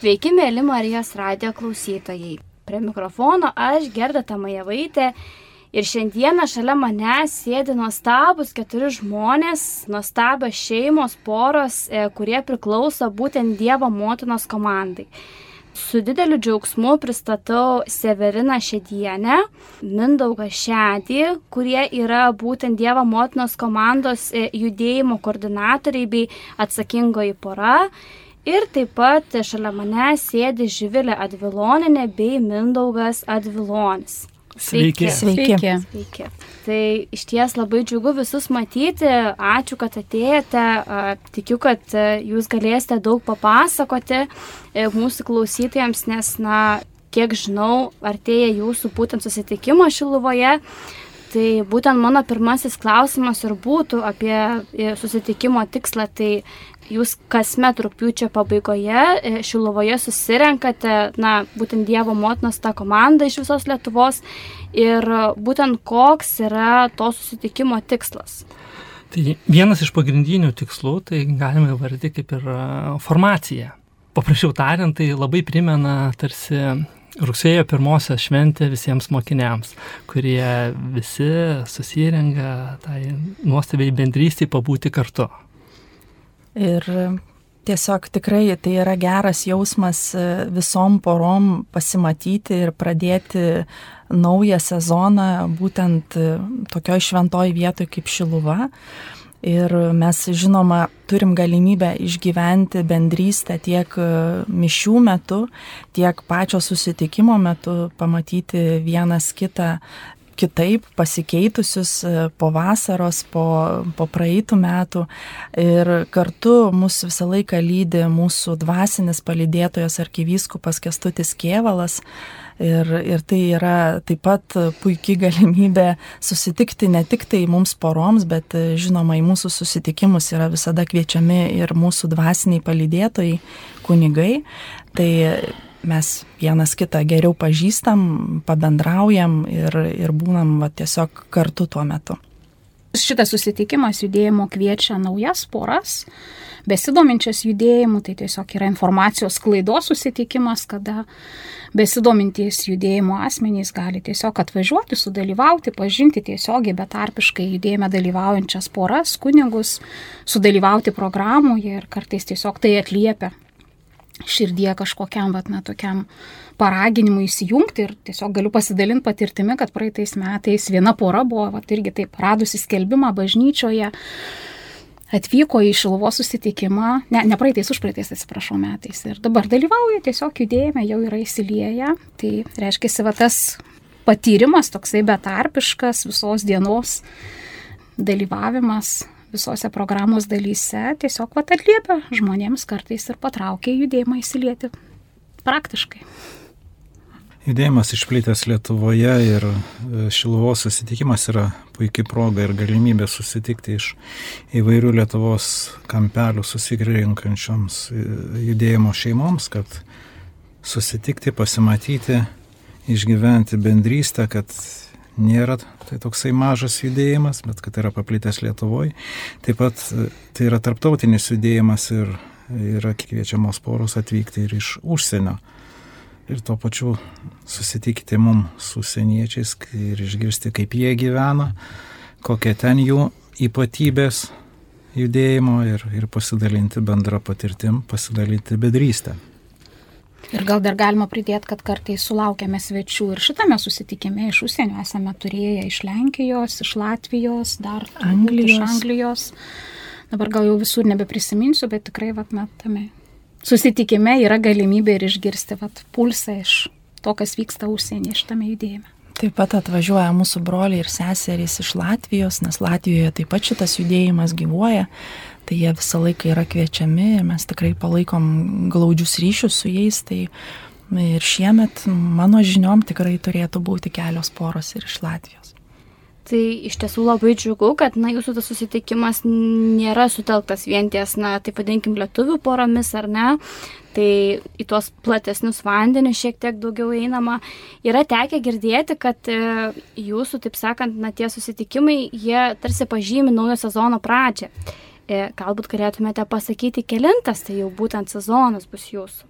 Sveiki, mėly Marijos radio klausytojai. Prie mikrofono aš Gerda Tamajevaitė ir šiandieną šalia mane sėdi nuostabus keturi žmonės, nuostabios šeimos, poros, e, kurie priklauso būtent Dievo motinos komandai. Su dideliu džiaugsmu pristatau Severiną Šedienę, Mindaugą Šedį, kurie yra būtent Dievo motinos komandos e, judėjimo koordinatoriai bei atsakingoji pora Ir taip pat šalia mane sėdi Živilė Adviloninė bei Mindaugas Advilonis. Sveiki. Sveiki. Sveiki. Tai iš ties labai džiugu visus matyti. Ačiū, kad atėjote. Tikiu, kad jūs galėsite daug papasakoti e, mūsų klausytojams, nes, na, kiek žinau, artėja jūsų būtent susitikimo Šiluvoje. Tai būtent mano pirmasis klausimas ir būtų apie e, susitikimo tikslą. Tai jūs kasmet rūpiučio pabaigoje e, Šilovoje susirenkate, na, būtent Dievo motinos tą komandą iš visos Lietuvos ir būtent koks yra to susitikimo tikslas. Tai vienas iš pagrindinių tikslų, tai galime įvardyti kaip ir formacija. Paprasčiau tariant, tai labai primena tarsi rugsėjo pirmosios šventė visiems mokiniams, kurie visi susirenka tai nuostabiai bendrystį pabūti kartu. Ir tiesiog tikrai tai yra geras jausmas e, visom porom pasimatyti ir pradėti naują sezoną būtent e, tokioj šventoj vietoj kaip Šiluva. Ir mes, žinoma, turim galimybę išgyventi bendrystę tiek e, mišių metu, tiek pačio susitikimo metu, pamatyti vienas kitą kitaip pasikeitusius e, po vasaros, po, po praeitų metų. Ir kartu mus visą laiką lydi mūsų dvasinis palydėtojas arkivyskupas Kestutis Kievalas. Ir, ir tai yra taip pat puikiai galimybė susitikti ne tik tai mums poroms, bet e, žinoma, į mūsų susitikimus yra visada kviečiami ir mūsų dvasiniai palydėtojai, kunigai. Tai mes vienas kitą geriau pažįstam, pabendraujam ir, ir būnam va, tiesiog kartu tuo metu. Šitas susitikimas judėjimo kviečia naujas poras, besidominčias judėjimu, tai tiesiog yra informacijos klaidos susitikimas, kada besidomintys judėjimo asmenys gali tiesiog atvažiuoti, sudalyvauti, pažinti tiesiogiai betarpiškai judėjime dalyvaujančias poras, kunigus, sudalyvauti programoje ir kartais tiesiog tai atliepia širdie kažkokiam, vat, na, tokiam paraginimui įsijungti ir tiesiog galiu pasidalinti patirtimi, kad praeitais metais viena pora buvo, vat, irgi taip, radusi skelbimą bažnyčioje, atvyko į Šilovo susitikimą, ne, ne praeitais, už praeitais, atsiprašau, metais. Ir dabar dalyvauja, tiesiog judėjime jau yra įsilieję. Tai reiškia, va tas patyrimas toksai betarpiškas visos dienos dalyvavimas visose programos dalyse tiesiog vat atliepia žmonėms kartais ir patraukia judėjimą įsilieti praktiškai. Judėjimas išplitęs Lietuvoje ir e, Šiluvos susitikimas yra puikia proga ir galimybė susitikti iš įvairių Lietuvos kampelių susikrinkančioms e, judėjimo šeimoms, kad susitikti, pasimatyti, išgyventi bendrystę, kad nėra tai toksai mažas judėjimas, bet kad yra paplitęs Lietuvoje. Taip pat e, tai yra tarptautinis judėjimas ir yra kviečiamos poros atvykti ir iš užsienio. Ir tuo pačiu susitikti mum su seniečiais ir išgirsti, kaip jie gyvena, kokie ten jų ypatybės judėjimo ir, ir pasidalinti bendrą patirtim, pasidalinti bedrystę. Ir gal dar galima pridėti, kad kartais sulaukiame svečių ir šitame susitikime iš užsienio esame turėję iš Lenkijos, iš Latvijos, dar Anglijos. iš Anglijos. Dabar gal jau visur nebeprisiminsiu, bet tikrai vat, metame. Susitikime yra galimybė ir išgirsti vat, pulsą iš to, kas vyksta užsienyje šitame judėjime. Taip pat atvažiuoja mūsų broliai ir seserys iš Latvijos, nes Latvijoje taip pat šitas judėjimas gyvuoja tai jie visą laiką yra kviečiami ir mes tikrai palaikom glaudžius ryšius su jais. Tai ir šiemet mano žiniom tikrai turėtų būti kelios poros ir iš Latvijos. Tai iš tiesų labai džiugu, kad na, jūsų tas susitikimas nėra sutelktas vien ties, na, taip vadinkim, lietuvių poromis ar ne. Tai į tuos platesnius vandenius šiek tiek daugiau einama. Yra tekę girdėti, kad e, jūsų, taip sakant, na, tie susitikimai, jie tarsi pažymi naujo sezono pradžią. E, galbūt galėtumėte pasakyti, kelintas tai jau būtent sezonas bus jūsų.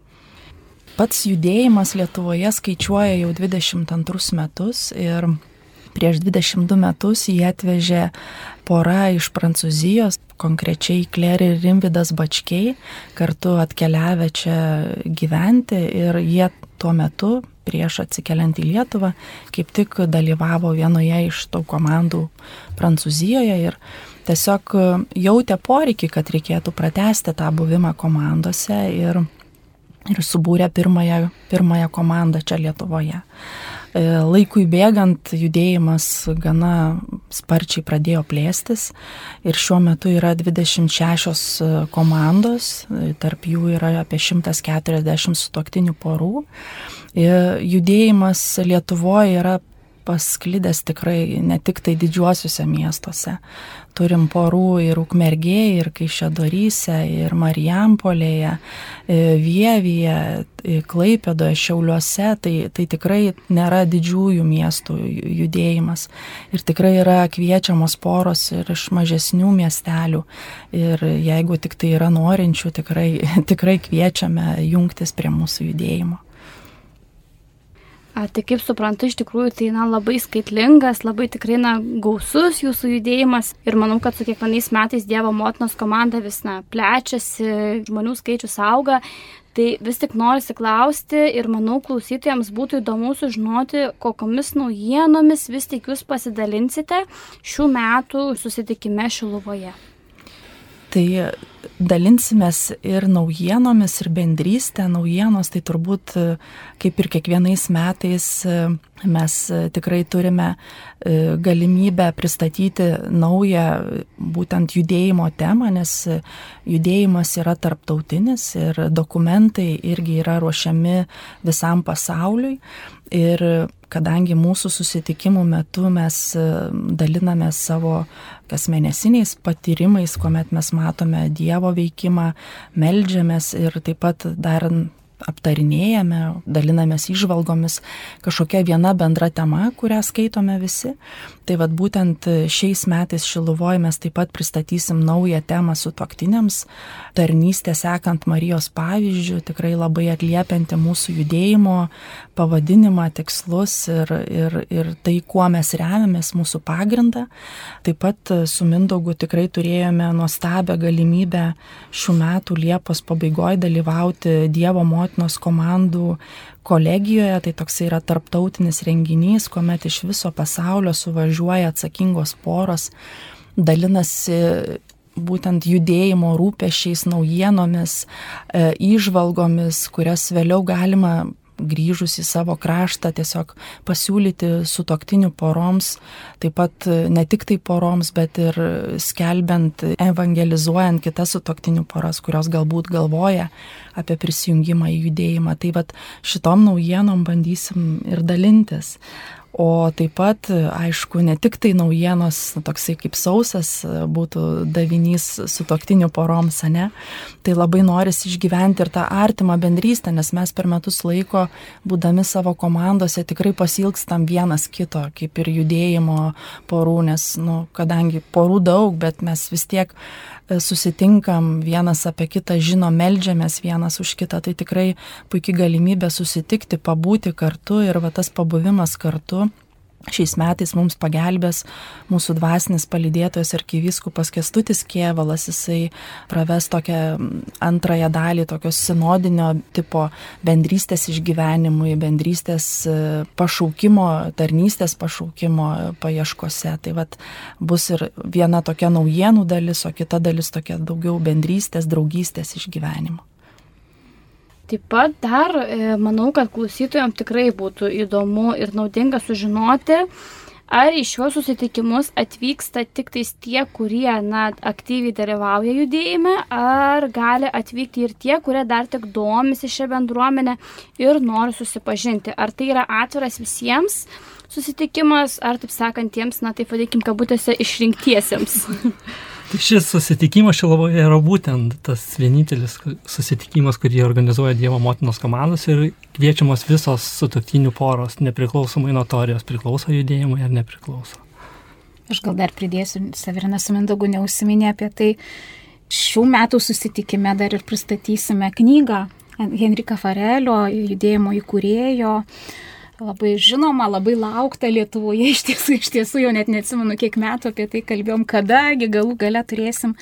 pats judėjimas Lietuvoje skaičiuoja jau 22 metus ir prieš 22 metus jį atvežė pora iš Prancūzijos, konkrečiai Klerį ir Rimvidas Bačkiai, kartu atkeliavę čia gyventi ir jie tuo metu, prieš atsikeliant į Lietuvą, kaip tik dalyvavo vienoje iš tų komandų Prancūzijoje ir tiesiog jautė poreikį, kad reikėtų pratesti tą buvimą komandose ir, ir subūrė pirmąją, pirmąją komandą čia Lietuvoje. E, laikui bėgant judėjimas gana sparčiai pradėjo plėstis ir šiuo metu yra 26 e, komandos, e, tarp jų yra apie 140 sutoktinių porų. Judėjimas Lietuvoje yra pasklidęs tikrai ne tik tai didžiuosiuose miestuose. Turim porų ir Ukmergėje, ir Kaišėdoryse, ir Marijampolėje, e, Vievyje, Klaipėdoje, Šiauliuose. Tai, tai tikrai nėra didžiųjų miestų judėjimas. Ir tikrai yra kviečiamos poros ir iš mažesnių miestelių. Ir jeigu tik tai yra norinčių, tikrai, tikrai kviečiame jungtis prie mūsų judėjimo. A, tai kaip suprantu, iš tikrųjų tai na, labai skaitlingas, labai tikrai na, gausus jūsų judėjimas ir manau, kad su kiekvienais metais Dievo motinos komanda vis na, plečiasi, žmonių skaičius auga. Tai vis tik noriu klausti ir manau klausytojams būtų įdomu sužinoti, kokiamis naujienomis vis tik jūs pasidalinsite šių metų susitikime Šiluvoje. Tai dalinsimės ir naujienomis, ir bendrystę. Naujienos tai turbūt kaip ir kiekvienais metais mes tikrai turime e, galimybę pristatyti naują būtent judėjimo temą, nes judėjimas yra tarptautinis ir dokumentai irgi yra ruošiami visam pasauliui. Ir kadangi mūsų susitikimų metu mes e, daliname savo kasmėnesiniais patyrimais, kuomet mes matome Dievo veikimą, melžiamės ir taip pat dar aptarinėjame, dalinamės išvalgomis, kažkokia viena bendra tema, kurią skaitome visi. Tai vad būtent šiais metais Šiluvoje mes taip pat pristatysim naują temą su toktiniams, tarnystė sekant Marijos pavyzdžių, tikrai labai atliepianti mūsų judėjimo pavadinimą, tikslus ir, ir, ir tai, kuo mes remiamės, mūsų pagrindą. Taip pat su Mindaugu tikrai turėjome nuostabią galimybę šių metų Liepos pabaigoje dalyvauti Dievo motinos komandų kolegijoje, tai toks yra tarptautinis renginys, kuomet iš viso pasaulio suvažiuoja atsakingos poros, dalinasi būtent judėjimo rūpešiais, naujienomis, e, įžvalgomis, kurias vėliau galima grįžus į savo kraštą tiesiog pasiūlyti sutoktinių poroms, taip pat e, ne tik tai poroms, bet ir skelbiant, evangelizuojant kitas sutoktinių poras, kurios galbūt galvoja apie prisijungimą į judėjimą. Tai vad šitom naujienom bandysim ir dalintis. O taip pat, aišku, ne tik tai naujienos, toksai kaip sausas būtų davinys su toktiniu poroms, ne, tai labai norisi išgyventi ir tą artimą bendrystę, nes mes per metus laiko, būdami savo komandose, tikrai pasilgstam vienas kito, kaip ir judėjimo porų, nes, nu, kadangi porų daug, bet mes vis tiek susitinkam, vienas apie kitą žino, melžiamės vienas už kitą, tai tikrai puikia galimybė susitikti, pabūti kartu ir va tas pabuvimas kartu Šiais metais mums pagelbės mūsų dvasinis palydėtojas ir kyviskupas Kestutis Kievalas, jisai praves tokią antrąją dalį tokios sinodinio tipo bendrystės išgyvenimui, bendrystės e, pašaukimo, tarnystės pašaukimo paieškose. Tai vad bus ir viena tokia naujienų dalis, o kita dalis tokia daugiau bendrystės, draugystės išgyvenimo. Taip pat dar e, manau, kad klausytojams tikrai būtų įdomu ir naudinga sužinoti, ar į šiuos susitikimus atvyksta tik tais tie, kurie na, aktyviai dalyvauja judėjime, ar gali atvykti ir tie, kurie dar tik domisi šią bendruomenę ir nori susipažinti. Ar tai yra atviras visiems susitikimas, ar taip sakant, tiems, na taip vadinkim, kabutėse išrinktiesiems. Tai šis susitikimas Šilovoje yra būtent tas vienintelis susitikimas, kurį organizuoja Dievo motinos komandos ir kviečiamos visos sutoktinių poros, nepriklausomai nuo to, ar jos priklauso judėjimui ar nepriklauso. Aš gal dar pridėsiu, Severinas Mindogu neusiminė apie tai. Šių metų susitikime dar ir pristatysime knygą Henrika Farelio, judėjimo įkūrėjo labai žinoma, labai laukta Lietuvoje, iš tiesų, iš tiesų jau net neatsimenu, kiek metų apie tai kalbėjom, kadagi galų gale turėsim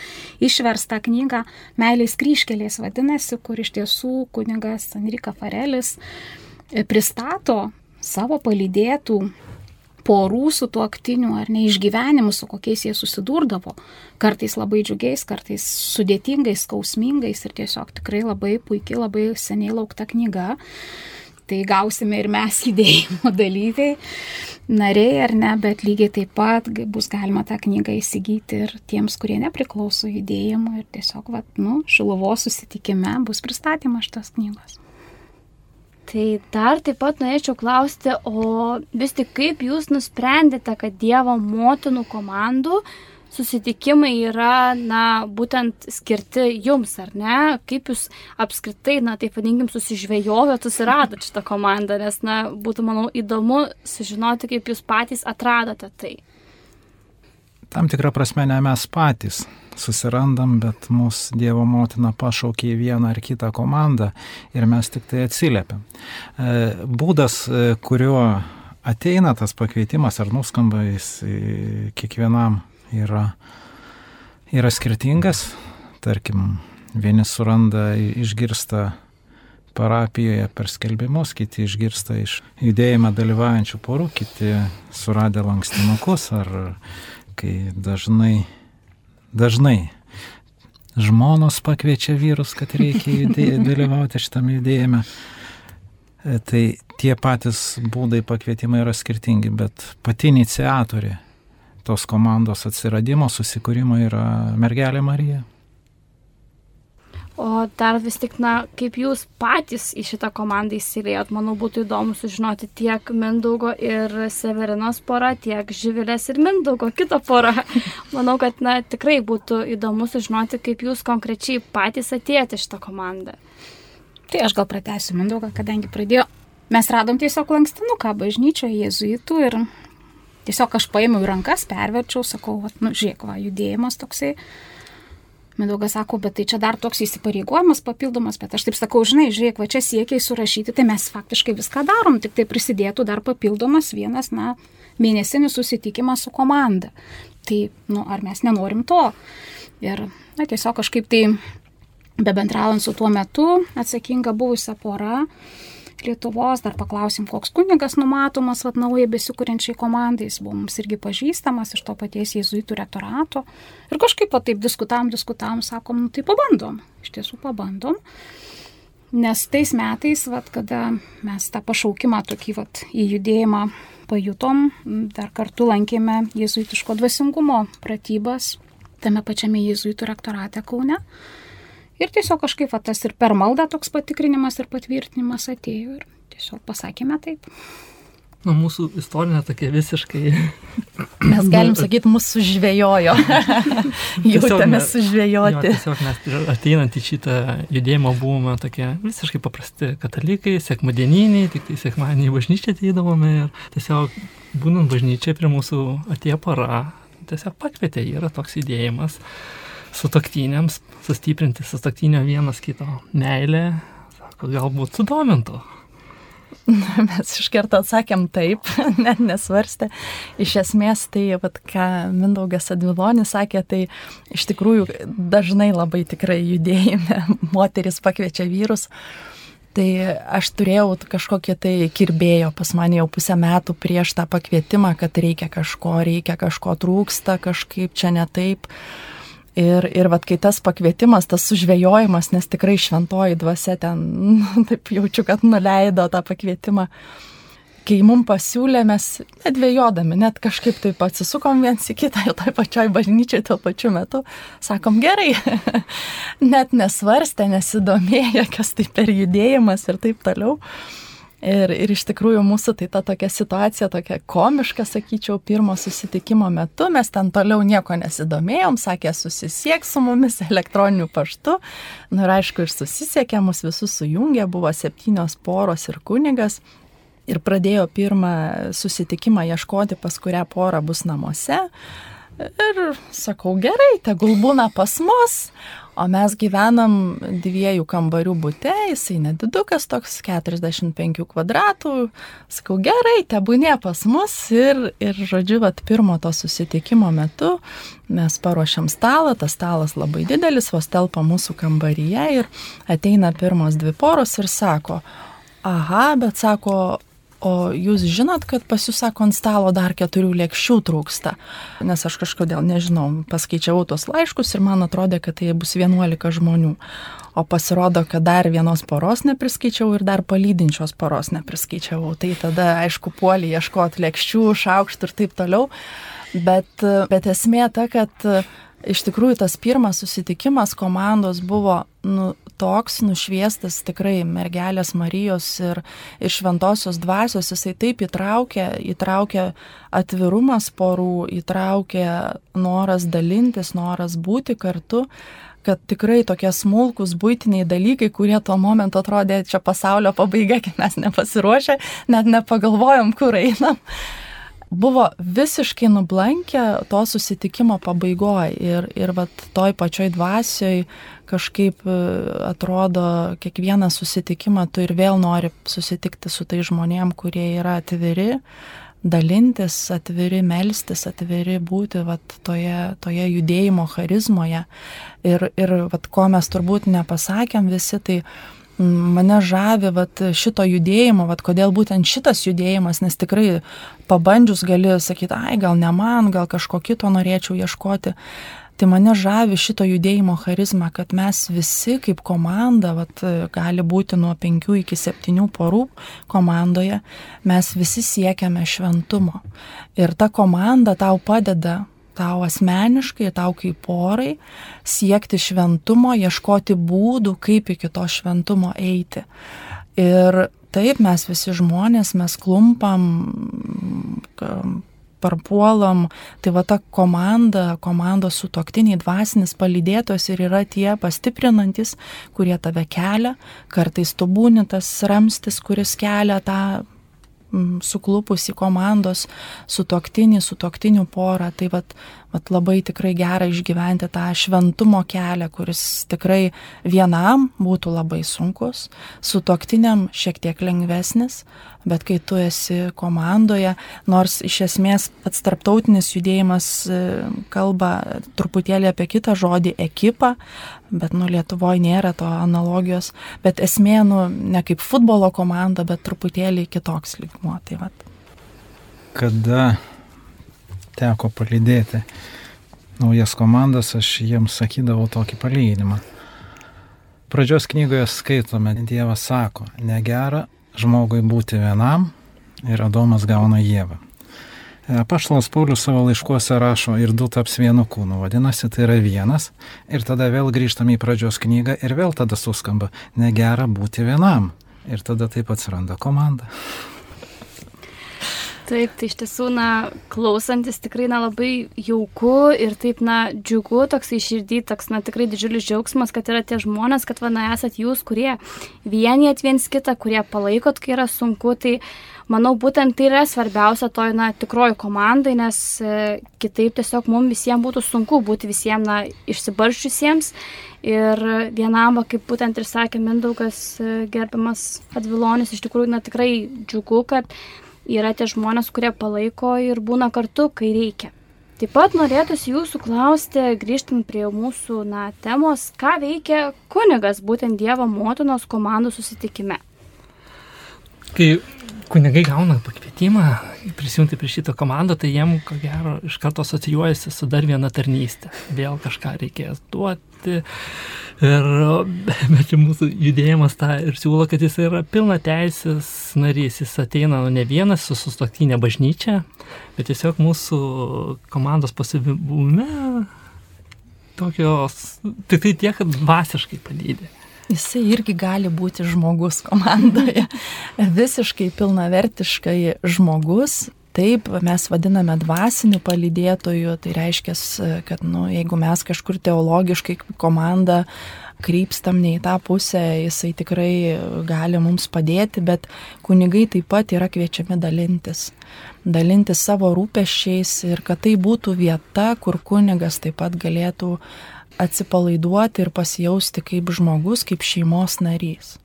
išverstą knygą Meilės kryškelės vadinasi, kur iš tiesų kunigas Enrika Farelis e, pristato savo palydėtų porų su tuo aktiniu ar neišgyvenimu, su kokiais jie susidurdavo. Kartais labai džiugiais, kartais sudėtingais, skausmingais ir tiesiog tikrai labai puikiai, labai seniai laukta knyga tai gausime ir mes judėjimo dalyviai, nariai ar ne, bet lygiai taip pat bus galima tą knygą įsigyti ir tiems, kurie nepriklauso judėjimui ir tiesiog, vat, nu, šiluvos susitikime bus pristatymas šitos knygos. Tai dar taip pat norėčiau klausti, o vis tik kaip jūs nusprendėte, kad Dievo motinų komandų susitikimai yra, na, būtent skirti jums, ar ne? Kaip jūs apskritai, na, taip vadinkim, susižvėjovėt, susiradot šitą komandą, nes, na, būtų, manau, įdomu sužinoti, kaip jūs patys atradote tai. Tam tikrą prasme ne mes patys susirandam, bet mūsų Dievo motina pašaukė į vieną ar kitą komandą ir mes tik tai atsiliepiam. E, būdas, e, kuriuo ateina tas pakvietimas ar nuskamba jis kiekvienam yra, yra skirtingas. Tarkim, vieni suranda, išgirsta parapijoje per skelbimus, kiti išgirsta iš judėjime dalyvaujančių porų, kiti suradę lankstinukus ar kai dažnai, dažnai žmonos pakviečia vyrus, kad reikia judėj, dalyvauti šitam judėjime. Tai tie patys būdai pakvietimai yra skirtingi, bet pati iniciatorė tos komandos atsiradimo, susikūrimo yra mergelė Marija. O dar vis tik, na, kaip jūs patys į šitą komandą įsiliejot, manau, būtų įdomu sužinoti tiek Mindaugo ir Severinos pora, tiek Živilės ir Mindaugo kito pora. Manau, kad, na, tikrai būtų įdomu sužinoti, kaip jūs konkrečiai patys atėjote šitą komandą. Tai aš gal pratęsiu Mindaugą, kadangi pradėjo. Mes radom tiesiog lankstinuką bažnyčioje jėzuitų ir Tiesiog aš paėmiau į rankas, perverčiau, sakau, va, nu, žiūrėk, va, judėjimas toksai. Mindaugas sako, bet tai čia dar toks įsipareigojimas papildomas, bet aš taip sakau, žinai, žiūrėk, va čia siekiai surašyti, tai mes faktiškai viską darom, tik tai prisidėtų dar papildomas vienas, na, mėnesinis susitikimas su komanda. Tai, nu, ar mes nenorim to? Ir, na, tiesiog kažkaip tai, bebendraujant su tuo metu atsakinga buvusią porą, Lietuvos, dar paklausim, koks kunigas numatomas vat, naujai besikūrenčiai komandai, jis buvo mums irgi pažįstamas iš to paties jėzuitų rektorato. Ir kažkaip va, taip diskutam, diskutam, sakom, nu, tai pabandom, iš tiesų pabandom. Nes tais metais, vat, kada mes tą pašaukimą tokį vat, į judėjimą pajutom, dar kartu lankėme jėzuitiško dvasingumo pratybas tame pačiame jėzuitų rektorate Kaune. Ir tiesiog kažkaip va, tas ir per maldą toks patikrinimas ir patvirtinimas atėjo ir tiesiog pasakėme taip. Nu, mūsų istorinė tokia visiškai. Mes galim sakyti, mūsų sužvėjojo. Jautėme sužvėjoti. Jo, tiesiog mes ateinant į šitą judėjimą buvome tokie visiškai paprasti katalikai, sekmadieniniai, tik tai sekmadienį į bažnyčią ateidavome ir tiesiog būnant bažnyčiai prie mūsų atėjo para, tiesiog pakvietė, yra toks judėjimas sutoktiniams, sustiprinti sutoktinio vienas kito meilę, sako, galbūt sudomintų. Mes iš karto atsakėm taip, net nesvarstė. Iš esmės, tai, vat, ką Mindaugas Advilonis sakė, tai iš tikrųjų dažnai labai tikrai judėjime moteris pakviečia vyrus. Tai aš turėjau kažkokie tai kirbėjo pas mane jau pusę metų prieš tą pakvietimą, kad reikia kažko, reikia kažko trūksta, kažkaip čia ne taip. Uh, Ir, ir vat, kai tas pakvietimas, tas sužvėjojimas, nes tikrai šventoji dvasia ten, taip jaučiu, kad nuleido tą pakvietimą, kai mum pasiūlė, mes nedvėjodami, net kažkaip taip atsisukom viens į kitą ir toj pačioj bažnyčiai tuo pačiu metu, sakom gerai, net nesvarstė, nesidomėjo, kas tai per judėjimas ir taip toliau. Ir, ir iš tikrųjų mūsų tai ta tokia situacija, tokia komiška, sakyčiau, pirmo susitikimo metu, mes ten toliau nieko nesidomėjom, sakė, susisiek su mumis elektroniniu paštu. Na nu, ir aišku, ir susisiekė, mus visus sujungė, buvo septynios poros ir kunigas. Ir pradėjo pirmą susitikimą ieškoti, pas kurią porą bus namuose. Ir sakau, gerai, tegul būna pas mus, O mes gyvenam dviejų kambarių būte, jisai nedidukas toks, 45 kvadratų. Sakau, gerai, tebūnė pas mus ir, ir žodžiu, vat, pirmo to susitikimo metu mes paruošiam stalą, tas stalas labai didelis, vos telpa mūsų kambaryje ir ateina pirmos dvi poros ir sako, aha, bet sako, O jūs žinot, kad pas jūs, sako, ant stalo dar keturių lėkščių trūksta. Nes aš kažkodėl, nežinau, paskaičiavau tuos laiškus ir man atrodė, kad tai bus 11 žmonių. O pasirodo, kad dar vienos poros nepriskaičiau ir dar palydinčios poros nepriskaičiavau. Tai tada, aišku, puolį ieškoti lėkščių, šaukštų ir taip toliau. Bet, bet esmė ta, kad iš tikrųjų tas pirmas susitikimas komandos buvo nu, toks nušviestas tikrai mergelės Marijos ir, ir šventosios dvasios, jisai taip įtraukia, įtraukia atvirumas porų, įtraukia noras dalintis, noras būti kartu kad tikrai tokie smulkus būtiniai dalykai, kurie tuo momentu atrodė čia pasaulio pabaiga, kai mes nepasiruošę, net nepagalvojom, kur einam buvo visiškai nublankę to susitikimo pabaigoje ir, ir vat toj pačioj dvasioj kažkaip e, atrodo kiekvieną susitikimą tu ir vėl nori susitikti su tai žmonėm, kurie yra atviri, dalintis, atviri melstis, atviri būti vat, toje, toje judėjimo charizmoje. Ir, ir vat, ko mes turbūt nepasakėm visi, tai mane žavi vat, šito judėjimo, vat, kodėl būtent šitas judėjimas, nes tikrai pabandžius gali sakyti, ai gal ne man, gal kažko kito norėčiau ieškoti. Tai mane žavi šito judėjimo charizma, kad mes visi kaip komanda, vat, gali būti nuo penkių iki septynių porų komandoje, mes visi siekiame šventumo. Ir ta komanda tau padeda tau asmeniškai, tau kaip porai, siekti šventumo, ieškoti būdų, kaip iki to šventumo eiti. Ir taip mes visi žmonės, mes klumpam, parpuolam, tai va ta komanda, komandos sutoktiniai, dvasinis palydėtos ir yra tie pastiprinantis, kurie tave kelia, kartais tu būni tas ramstis, kuris kelia tą suklupusi komandos sutoktinį, sutoktinių porą. Tai vat, vat labai tikrai gera išgyventi tą šventumo kelią, kuris tikrai vienam būtų labai sunkus, sutoktiniam šiek tiek lengvesnis, bet kai tu esi komandoje, nors iš esmės pats tarptautinis judėjimas e, kalba truputėlį apie kitą žodį - ekipą, bet nu Lietuvoje nėra to analogijos, bet esmė, nu, ne kaip futbolo komanda, bet truputėlį kitoks lygmuo. Tai vat. Kada teko palydėti naujas komandas, aš jiems sakydavau tokį palyginimą. Pradžios knygoje skaitome, Dievas sako, negera žmogui būti vienam ir Adomas gauna Jėvą. Paštalas Paulius savo laiškuose rašo ir du taps vienu kūnu, vadinasi, tai yra vienas. Ir tada vėl grįžtame į pradžios knygą ir vėl tada suskamba, negera būti vienam. Ir tada taip atsiranda komanda. Taip, tai iš tiesų, na, klausantis tikrai, na, labai jauku ir taip, na, džiugu, toks iširdį, toks, na, tikrai didžiulis džiaugsmas, kad yra tie žmonės, kad, va, na, esat jūs, kurie vienijat viens kitą, kurie palaikot, kai yra sunku, tai manau, būtent tai yra svarbiausia toj, na, tikroji komandai, nes e, kitaip tiesiog mums visiems būtų sunku būti visiems, na, išsibarščiusiems. Ir vienam, va, kaip būtent ir sakė Mindaugas, e, gerbiamas Advilonis, iš tikrųjų, na, tikrai džiugu, kad yra tie žmonės, kurie palaiko ir būna kartu, kai reikia. Taip pat norėtųsi jūsų klausti, grįžtant prie mūsų na, temos, ką veikia kunigas būtent Dievo motinos komandų susitikime. Kai kunigai gauna pakvietimą prisijungti prie šito komandą, tai jiem, ko gero, iš karto asocijuojasi su dar viena tarnystė. Vėl kažką reikės duoti, Ir bet mūsų judėjimas tą ir siūlo, kad jis yra pilna teisės narys, jis ateina nu, ne vienas su sustoktinė bažnyčia, bet tiesiog mūsų komandos pasibume tokios, tik tai tiek, kad vasiškai padydė. Jisai irgi gali būti žmogus komandoje. Visiškai pilnavertiškai žmogus, Taip, mes vadiname dvasiniu palydėtoju, tai reiškia, kad nu, jeigu mes kažkur teologiškai komanda krypstam ne į tą pusę, jisai tikrai gali mums padėti, bet kunigai taip pat yra kviečiami dalintis. Dalintis savo rūpeščiais ir kad tai būtų vieta, kur kunigas taip pat galėtų atsipalaiduoti ir pasijausti kaip žmogus, kaip šeimos narys.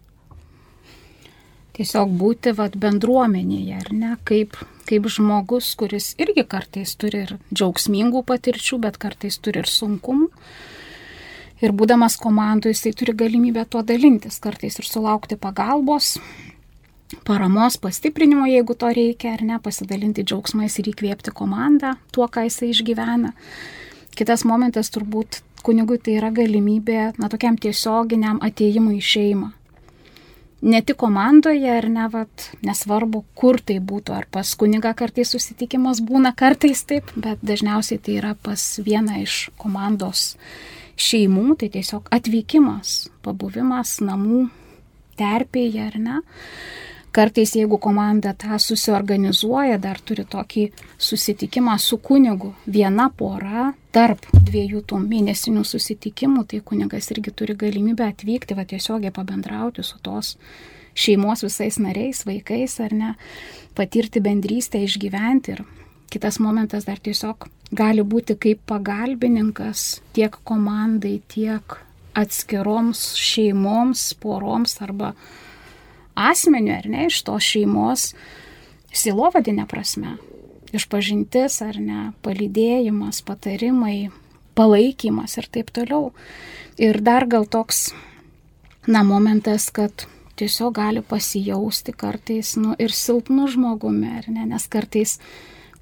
Tiesiog būti vat, bendruomenėje, ar ne, kaip, kaip žmogus, kuris irgi kartais turi ir džiaugsmingų patirčių, bet kartais turi ir sunkumų ir būdamas komandų jisai turi galimybę tuo dalintis, kartais ir sulaukti pagalbos, paramos, pastiprinimo, jeigu to reikia, ar ne, pasidalinti džiaugsmais ir įkvėpti komandą tuo, ką jisai išgyvena. Kitas momentas turbūt kunigui tai yra galimybė, na, tokiam tiesioginiam ateimui į šeimą. Ne tik komandoje, ar ne, vat, nesvarbu, kur tai būtų, ar pas kunigą kartais susitikimas būna kartais taip, bet dažniausiai tai yra pas vieną iš komandos šeimų, tai tiesiog atvykimas, pabuvimas namų terpėje ar ne. Kartais, jeigu komanda tą susiorganizuoja, dar turi tokį susitikimą su kunigu, viena pora tarp dviejų tų mėnesinių susitikimų, tai kunigas irgi turi galimybę atvykti, va tiesiogiai pabendrauti su tos šeimos visais nariais, vaikais ar ne, patirti bendrystę, išgyventi ir Kitas momentas dar tiesiog gali būti kaip pagalbininkas tiek komandai, tiek atskiroms šeimoms, poroms arba asmeniu, ar ne, iš tos šeimos silovadinė prasme. Išpažintis ar ne, palydėjimas, patarimai, palaikymas ir taip toliau. Ir dar gal toks, na, momentas, kad tiesiog gali pasijausti kartais, nu, ir silpnu žmogumi, ar ne, nes kartais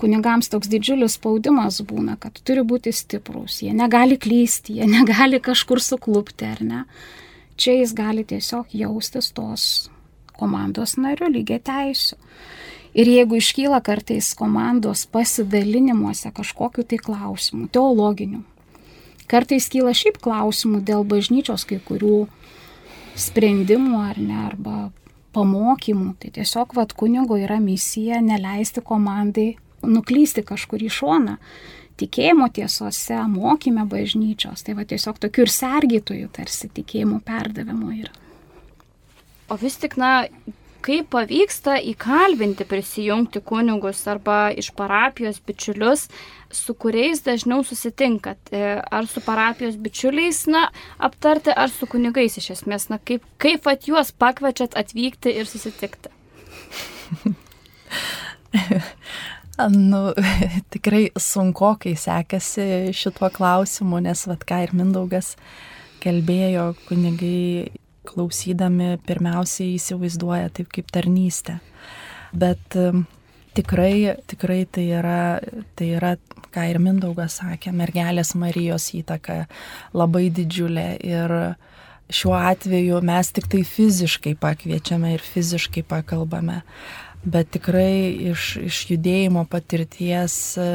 kunigams toks didžiulis spaudimas būna, kad turi būti stiprus, jie negali klysti, jie negali kažkur suklupti, ar ne. Čia jis gali tiesiog jaustis tos komandos nariu lygiai teisų. Ir jeigu iškyla kartais komandos pasidalinimuose kažkokiu tai klausimu, teologiniu, kartais kyla šiaip klausimų dėl bažnyčios kai kurių sprendimų ar ne, arba pamokymų, tai tiesiog vad kunigo yra misija neleisti komandai nuklysti kažkur į šoną tikėjimo tiesose, mokyme bažnyčios. Tai va tiesiog tokių ir sergytojų tarsi tikėjimų perdavimo yra. O vis tik, na, kaip pavyksta įkalbinti prisijungti kunigus arba iš parapijos bičiulius, su kuriais dažniau susitinkat? E, ar su parapijos bičiuliais, na, aptarti, ar su kunigais iš esmės, na, kaip, kaip at juos pakvečiat atvykti ir susitikti? Nu, tikrai sunku, kai sekasi šituo klausimu, nes vad ką ir Mindaugas kalbėjo, kunigai klausydami pirmiausiai įsivaizduoja taip kaip tarnystę. Bet tikrai, tikrai tai yra, tai yra, ką ir Mindaugas sakė, mergelės Marijos įtaka labai didžiulė ir šiuo atveju mes tik tai fiziškai pakviečiame ir fiziškai pakalbame bet tikrai iš, iš judėjimo patirties e,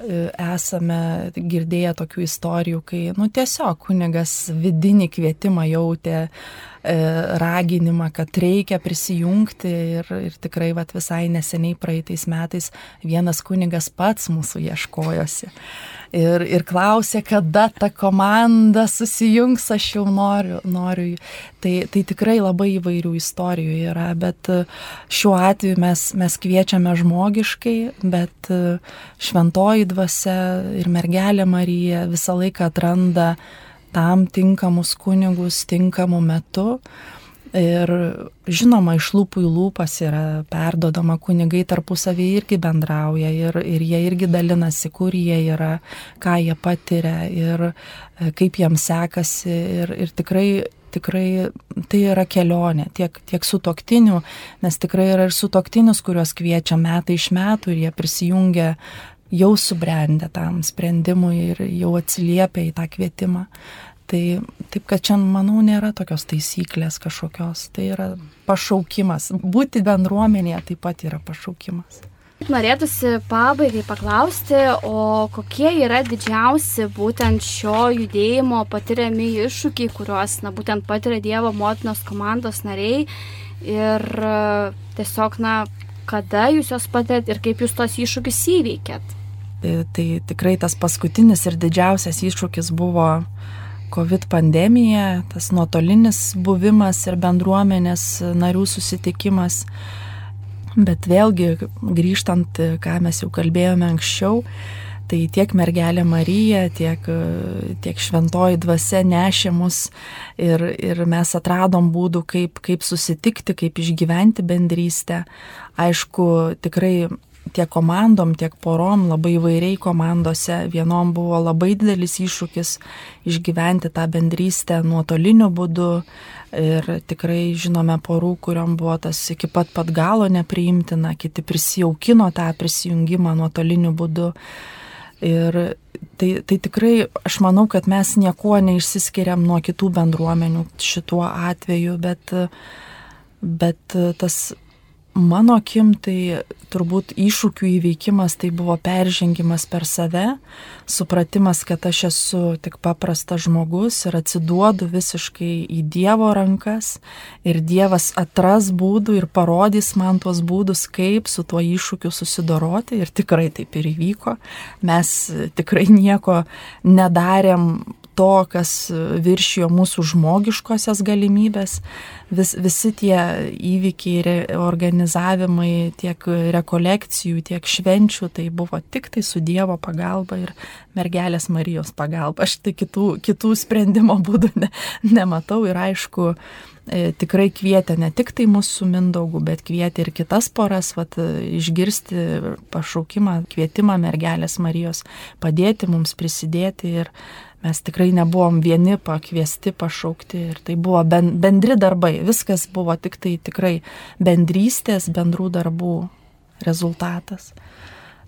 esame girdėję tokių istorijų, kai, nu, tiesiog kunigas vidinį kvietimą jautė, e, raginimą, kad reikia prisijungti ir, ir tikrai vat, visai neseniai praeitais metais vienas kunigas pats mūsų ieškojosi ir, ir klausė, kada ta komanda susijungs, aš jau noriu. noriu. Tai, tai tikrai labai įvairių istorijų yra, bet e, šiuo atveju mes, mes kviečiame žmogiškai, bet e, šventoji dvasia ir mergelė Marija visą laiką atranda tam tinkamus kunigus tinkamu metu. Ir žinoma, iš lūpų į lūpas yra perdodama, kunigai tarpusavį irgi bendrauja ir, ir jie irgi dalinasi, kur jie yra, ką jie patiria ir e, kaip jiems sekasi. Ir, ir tikrai, tikrai tai yra kelionė tiek, tiek su toktiniu, nes tikrai yra ir su toktinius, kuriuos kviečia metai iš metų ir jie prisijungia jau subrendę tam sprendimui ir jau atsiliepia į tą kvietimą. Tai taip, kad čia, manau, nėra tokios taisyklės kažkokios, tai yra pašaukimas. Būti bendruomenėje taip pat yra pašaukimas. Norėtųsi pabaigai paklausti, o kokie yra didžiausi būtent šio judėjimo patiriami iššūkiai, kuriuos, na, būtent patiria Dievo motinos komandos nariai ir tiesiog, na, kada jūs jos patėt ir kaip jūs tos iššūkius įveikėt. Tai, tai tikrai tas paskutinis ir didžiausias iššūkis buvo COVID pandemija, tas nuotolinis buvimas ir bendruomenės narių susitikimas. Bet vėlgi, grįžtant, ką mes jau kalbėjome anksčiau, tai tiek mergelė Marija, tiek, tiek šventoji dvasia nešė mus ir, ir mes atradom būdų, kaip, kaip susitikti, kaip išgyventi bendrystę. Aišku, tikrai tiek komandom, tiek porom, labai įvairiai komandose. Vienom buvo labai didelis iššūkis išgyventi tą bendrystę nuotoliniu būdu. Ir tikrai žinome porų, kuriuom buvo tas iki pat pat galo nepriimtina, kiti prisijaukino tą prisijungimą nuotoliniu būdu. Ir tai, tai tikrai aš manau, kad mes niekuo neišsiskiriam nuo kitų bendruomenių šituo atveju, bet, bet tas Mano akim tai turbūt iššūkių įveikimas tai buvo peržengimas per save, supratimas, kad aš esu tik paprastas žmogus ir atsiduodu visiškai į Dievo rankas ir Dievas atras būdų ir parodys man tuos būdus, kaip su tuo iššūkiu susidoroti ir tikrai taip ir įvyko. Mes tikrai nieko nedarėm to, kas viršijo mūsų žmogiškosios galimybės, vis, visi tie įvykiai, organizavimai, tiek rekolekcijų, tiek švenčių, tai buvo tik tai su Dievo pagalba ir mergelės Marijos pagalba. Aš tai kitų, kitų sprendimo būdų ne, nematau ir aišku, e, tikrai kvietė ne tik tai mūsų Mindaugu, bet kvietė ir kitas poras, vat, išgirsti pašaukimą, kvietimą mergelės Marijos, padėti mums prisidėti ir mes tikrai nebuvom vieni pakviesti, pašaukti ir tai buvo bendri darbai, viskas buvo tik tai tikrai bendrystės, bendrų darbų rezultatas.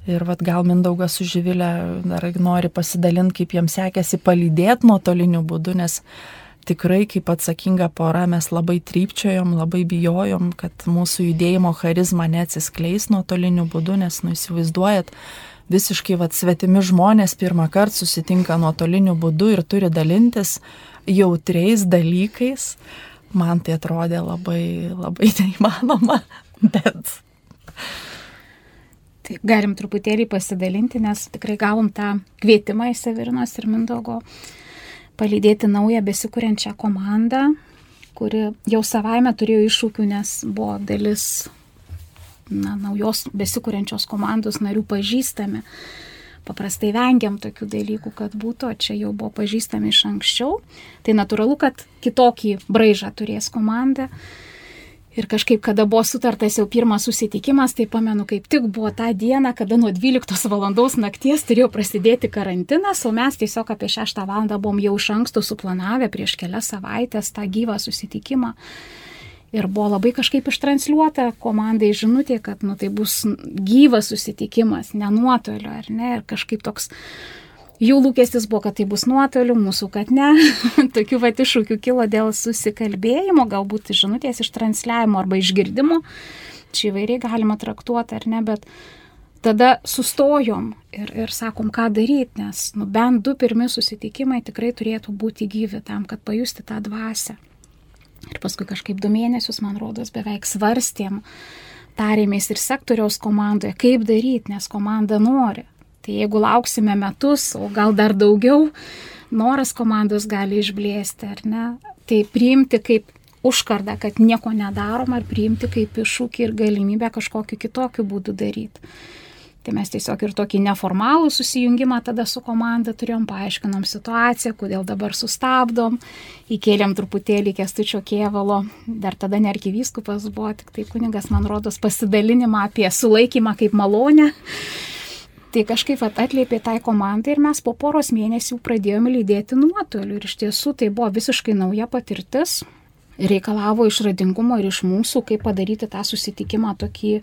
Ir vad gal Mindaugas su Živilė dar nori pasidalinti, kaip jiems sekėsi palydėti nuotoliniu būdu, nes tikrai kaip atsakinga pora mes labai trypčiojom, labai bijojom, kad mūsų judėjimo charizma neatsiskleis nuotoliniu būdu, nes nu įsivaizduojat, visiškai vat, svetimi žmonės pirmą kartą susitinka nuotoliniu būdu ir turi dalintis jautriais dalykais. Man tai atrodė labai, labai neįmanoma, bet. Taip, galim truputėlį pasidalinti, nes tikrai gavom tą kvietimą į Severinos ir Mindogo palydėti naują besikūrenčią komandą, kuri jau savaime turėjo iššūkių, nes buvo dalis na, naujos besikūrenčios komandos narių pažįstami. Paprastai vengiam tokių dalykų, kad būtų, čia jau buvo pažįstami iš anksčiau. Tai natūralu, kad kitokį braižą turės komanda. Ir kažkaip, kada buvo sutartas jau pirmas susitikimas, tai pamenu, kaip tik buvo tą dieną, kada nuo 12 val. nakties turėjo prasidėti karantinas, o mes tiesiog apie 6 val. buvom jau iš anksto suplanavę prieš kelias savaitės tą gyvą susitikimą. Ir buvo labai kažkaip ištransliuota komandai žinutė, kad nu, tai bus gyvas susitikimas, ne nuotoliu, ar ne? Ir kažkaip toks jų lūkestis buvo, kad tai bus nuotoliu, mūsų, kad ne. Tokių pat iššūkių kilo dėl susikalbėjimo, galbūt žinutės ištransliavimo arba išgirdimo. Čia įvairiai galima traktuoti, ar ne, bet tada sustojom ir, ir sakom, ką daryti, nes nu, bent du pirmi susitikimai tikrai turėtų būti gyvi tam, kad pajusti tą dvasę. Ir paskui kažkaip du mėnesius, man rodos, beveik svarstėm, tarėmės ir sektoriaus komandoje, kaip daryti, nes komanda nori. Tai jeigu lauksime metus, o gal dar daugiau, noras komandos gali išblėsti, ar ne? Tai priimti kaip užkardą, kad nieko nedarom, ar priimti kaip iššūkį ir galimybę kažkokiu kitokiu būdu daryti. Tai mes tiesiog ir tokį neformalų susijungimą tada su komanda turėjom, paaiškinom situaciją, kodėl dabar sustabdom, įkėlėm truputėlį kestučio kievalo, dar tada nerkivyskupas buvo, tik tai kunigas, man rodos, pasidalinimą apie sulaikymą kaip malonę. Tai kažkaip atliepė tai komandai ir mes po poros mėnesių pradėjome lydėti nuotoliu. Ir iš tiesų tai buvo visiškai nauja patirtis. Reikalavo išradingumo ir iš mūsų, kaip padaryti tą susitikimą tokį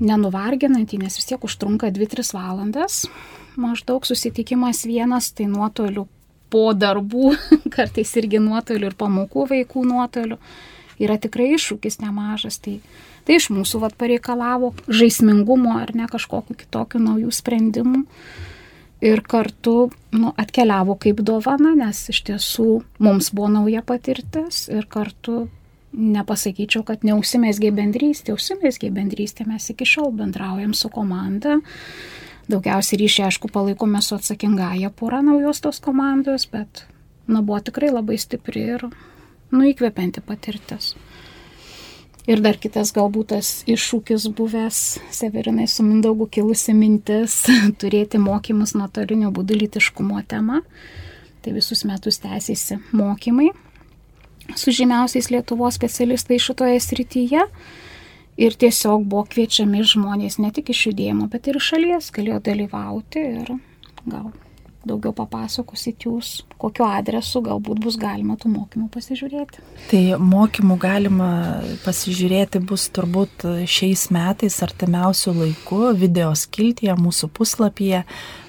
nenuvarginantį, nes vis tiek užtrunka 2-3 valandas. Maždaug susitikimas vienas, tai nuotoliu po darbų, kartais irgi nuotoliu ir pamokų vaikų nuotoliu. Yra tikrai iššūkis nemažas. Tai, tai iš mūsų vat, pareikalavo žaismingumo ar ne kažkokiu kitokiu naujų sprendimų. Ir kartu nu, atkeliavo kaip dovana, nes iš tiesų mums buvo nauja patirtis ir kartu nepasakyčiau, kad neužsimesgė bendrystė, užsimesgė bendrystė, mes iki šiol bendraujam su komanda. Daugiausiai ryšį, aišku, palaikome su atsakingąją porą naujos tos komandos, bet, na, buvo tikrai labai stipri ir, nu, įkvepianti patirtis. Ir dar kitas galbūt tas iššūkis buvęs, Severinai su Mindaugu kilusi mintis turėti mokymus nuotolinio būdų lytiškumo tema. Tai visus metus tęsiasi mokymai su žymiausiais Lietuvos specialistais šitoje srityje. Ir tiesiog buvo kviečiami žmonės ne tik iš judėjimo, bet ir iš šalies galėjo dalyvauti ir gal daugiau papasakosit jūs, kokiu adresu galbūt bus galima tų mokymų pasižiūrėti. Tai mokymų galima pasižiūrėti bus turbūt šiais metais artimiausių laikų video skiltyje mūsų puslapyje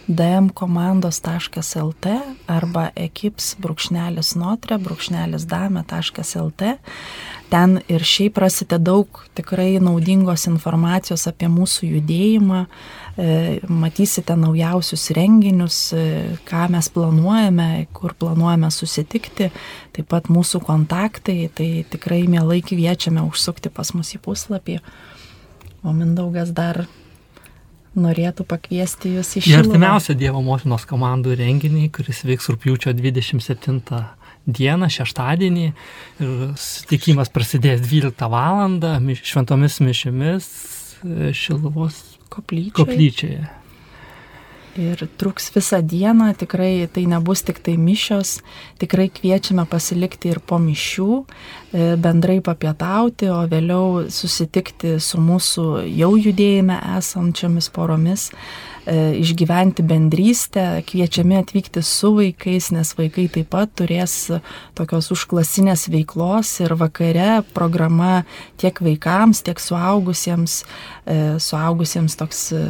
dmkomandos.lt arba ekips.notre.dame.lt. Ten ir šiaip rasite daug tikrai naudingos informacijos apie mūsų judėjimą, E, matysite naujausius renginius, e, ką mes planuojame, kur planuojame susitikti, taip pat mūsų kontaktai, tai tikrai mielai kviečiame užsukti pas mus į puslapį. O Mindaugas dar norėtų pakviesti jūs į šį. Artimiausią Dievo motinos komandų renginį, kuris vyks rūpjūčio 27 dieną, šeštadienį. Ir sutikimas prasidės 12 val. šventomis mišimis e, Šiluvos koplyčioje. koplyčioje. Ir truks visą dieną, tikrai tai nebus tik tai mišios, tikrai kviečiame pasilikti ir po mišių, bendrai papietauti, o vėliau susitikti su mūsų jau judėjime esančiomis poromis E, išgyventi bendrystę, kviečiami atvykti su vaikais, nes vaikai taip pat turės tokios užklasinės veiklos ir vakare programa tiek vaikams, tiek suaugusiems, e, suaugusiems toks e,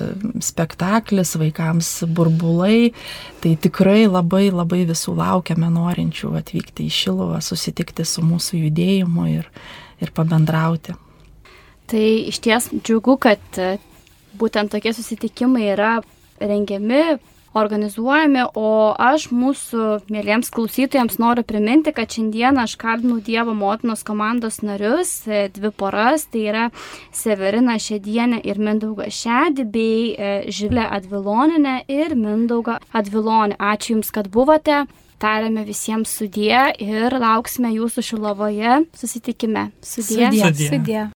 spektaklis, vaikams burbulai. Tai tikrai labai labai visų laukiame norinčių atvykti į Šiluvą, susitikti su mūsų judėjimu ir, ir pabendrauti. Tai iš ties džiugu, kad būtent tokie susitikimai yra rengiami, organizuojami, o aš mūsų mėlyms klausytojams noriu priminti, kad šiandieną aš kalbinu Dievo motinos komandos narius, e, dvi poras, tai yra Severina Šedienė ir Mindauga Šedi, bei e, Žilė Adviloninė ir Mindauga Advilonė. Ačiū Jums, kad buvote. Tariame visiems sudie ir lauksime jūsų šilovoje susitikime. Sudie. Sudie. sudie. sudie.